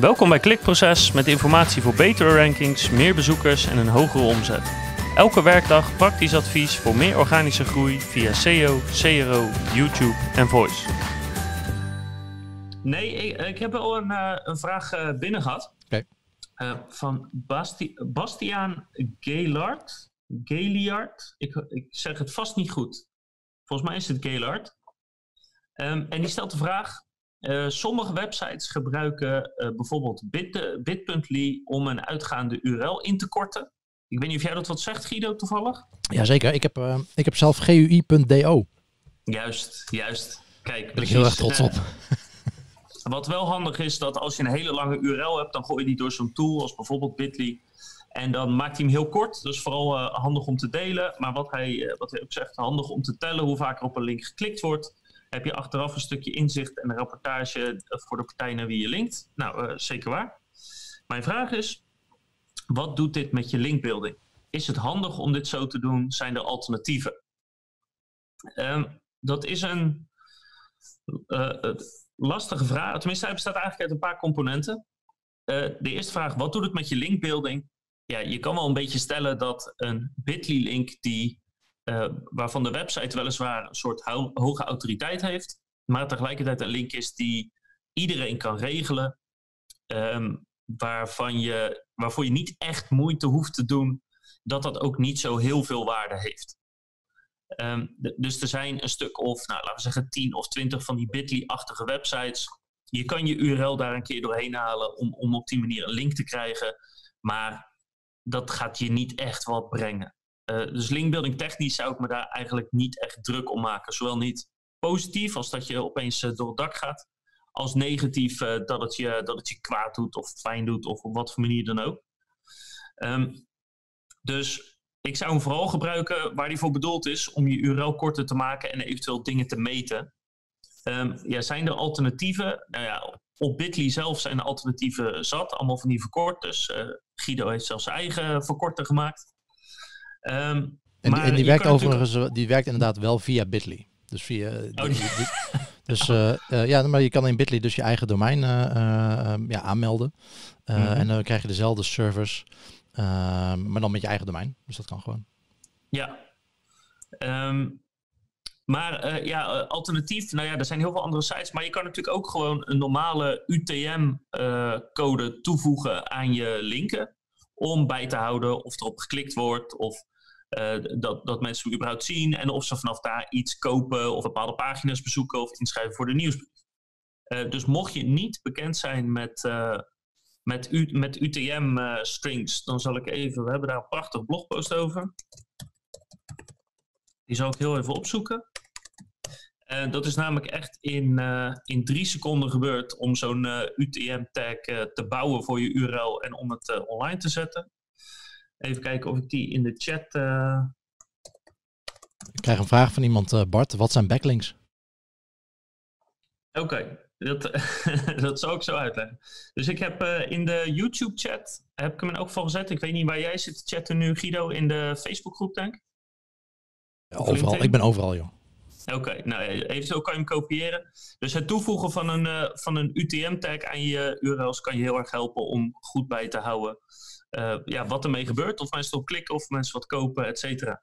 Welkom bij Klikproces met informatie voor betere rankings, meer bezoekers en een hogere omzet. Elke werkdag praktisch advies voor meer organische groei via SEO, CRO, YouTube en Voice. Nee, ik, ik heb wel een, uh, een vraag uh, binnen gehad. Okay. Uh, van Basti Bastiaan Gaylard. Gaylard. Ik, ik zeg het vast niet goed. Volgens mij is het Gaylard. Um, en die stelt de vraag: uh, sommige websites gebruiken uh, bijvoorbeeld bit, bit.ly om een uitgaande URL in te korten. Ik weet niet of jij dat wat zegt, Guido, toevallig? Jazeker, ik heb, uh, ik heb zelf gui.do. Juist, juist. Kijk, Daar ben ik heel erg trots op. Wat wel handig is, dat als je een hele lange URL hebt, dan gooi je die door zo'n tool als bijvoorbeeld Bitly. En dan maakt hij hem heel kort, dus vooral handig om te delen. Maar wat hij, wat hij ook zegt, handig om te tellen hoe vaak er op een link geklikt wordt. Heb je achteraf een stukje inzicht en een rapportage voor de partij naar wie je linkt? Nou, uh, zeker waar. Mijn vraag is, wat doet dit met je linkbuilding? Is het handig om dit zo te doen? Zijn er alternatieven? Um, dat is een lastige vraag. Tenminste, hij bestaat eigenlijk uit een paar componenten. de eerste vraag, wat doet het met je linkbuilding? Ja, je kan wel een beetje stellen dat een bit.ly-link die uh, waarvan de website weliswaar een soort ho hoge autoriteit heeft, maar tegelijkertijd een link is die iedereen kan regelen, um, waarvan je, waarvoor je niet echt moeite hoeft te doen, dat dat ook niet zo heel veel waarde heeft. Um, dus er zijn een stuk of, nou, laten we zeggen, 10 of 20 van die bit.ly-achtige websites. Je kan je URL daar een keer doorheen halen om, om op die manier een link te krijgen, maar dat gaat je niet echt wat brengen. Uh, dus linkbuilding technisch zou ik me daar eigenlijk niet echt druk om maken. Zowel niet positief als dat je opeens uh, door het dak gaat, als negatief uh, dat, het je, dat het je kwaad doet of fijn doet of op wat voor manier dan ook. Um, dus ik zou hem vooral gebruiken waar die voor bedoeld is om je URL korter te maken en eventueel dingen te meten. Um, ja, zijn er alternatieven? Nou ja, op Bitly zelf zijn de alternatieven zat, allemaal van die verkorters. Guido heeft zelfs zijn eigen verkorter gemaakt. Um, en, die, en die werkt overigens, natuurlijk... die werkt inderdaad wel via Bitly. Dus via. Oh, die, die, dus uh, uh, ja, maar je kan in Bitly dus je eigen domein uh, ja, aanmelden. Mm -hmm. En dan krijg je dezelfde servers, maar dan met je eigen domein. Dus dat kan gewoon. Ja. Um, maar ja, alternatief, nou ja, er zijn heel veel andere sites. Maar je kan natuurlijk ook gewoon een normale UTM-code toevoegen aan je linken om bij te houden of erop geklikt wordt of uh, dat, dat mensen überhaupt zien en of ze vanaf daar iets kopen of bepaalde pagina's bezoeken of inschrijven voor de nieuwsbrief. Uh, dus mocht je niet bekend zijn met, uh, met, U, met UTM-strings, dan zal ik even, we hebben daar een prachtig blogpost over. Die zal ik heel even opzoeken. Uh, dat is namelijk echt in, uh, in drie seconden gebeurd om zo'n uh, UTM-tag te bouwen voor je URL en om het online te zetten. Even kijken of ik die in de chat. Ik krijg een vraag van iemand, Bart. Wat zijn backlinks? Oké, okay, dat, dat zal ik zo uitleggen. Dus ik heb in de YouTube-chat, heb ik hem in elk geval gezet. Ik weet niet waar jij zit te chatten nu, Guido, in de Facebook-groep, denk ik? Ja, overal. Ik ben overal, joh. Oké, okay, nou eventueel kan je hem kopiëren. Dus het toevoegen van een, uh, van een UTM-tag aan je URL's kan je heel erg helpen om goed bij te houden uh, ja, wat ermee gebeurt. Of mensen erop klikken of mensen wat kopen, et cetera.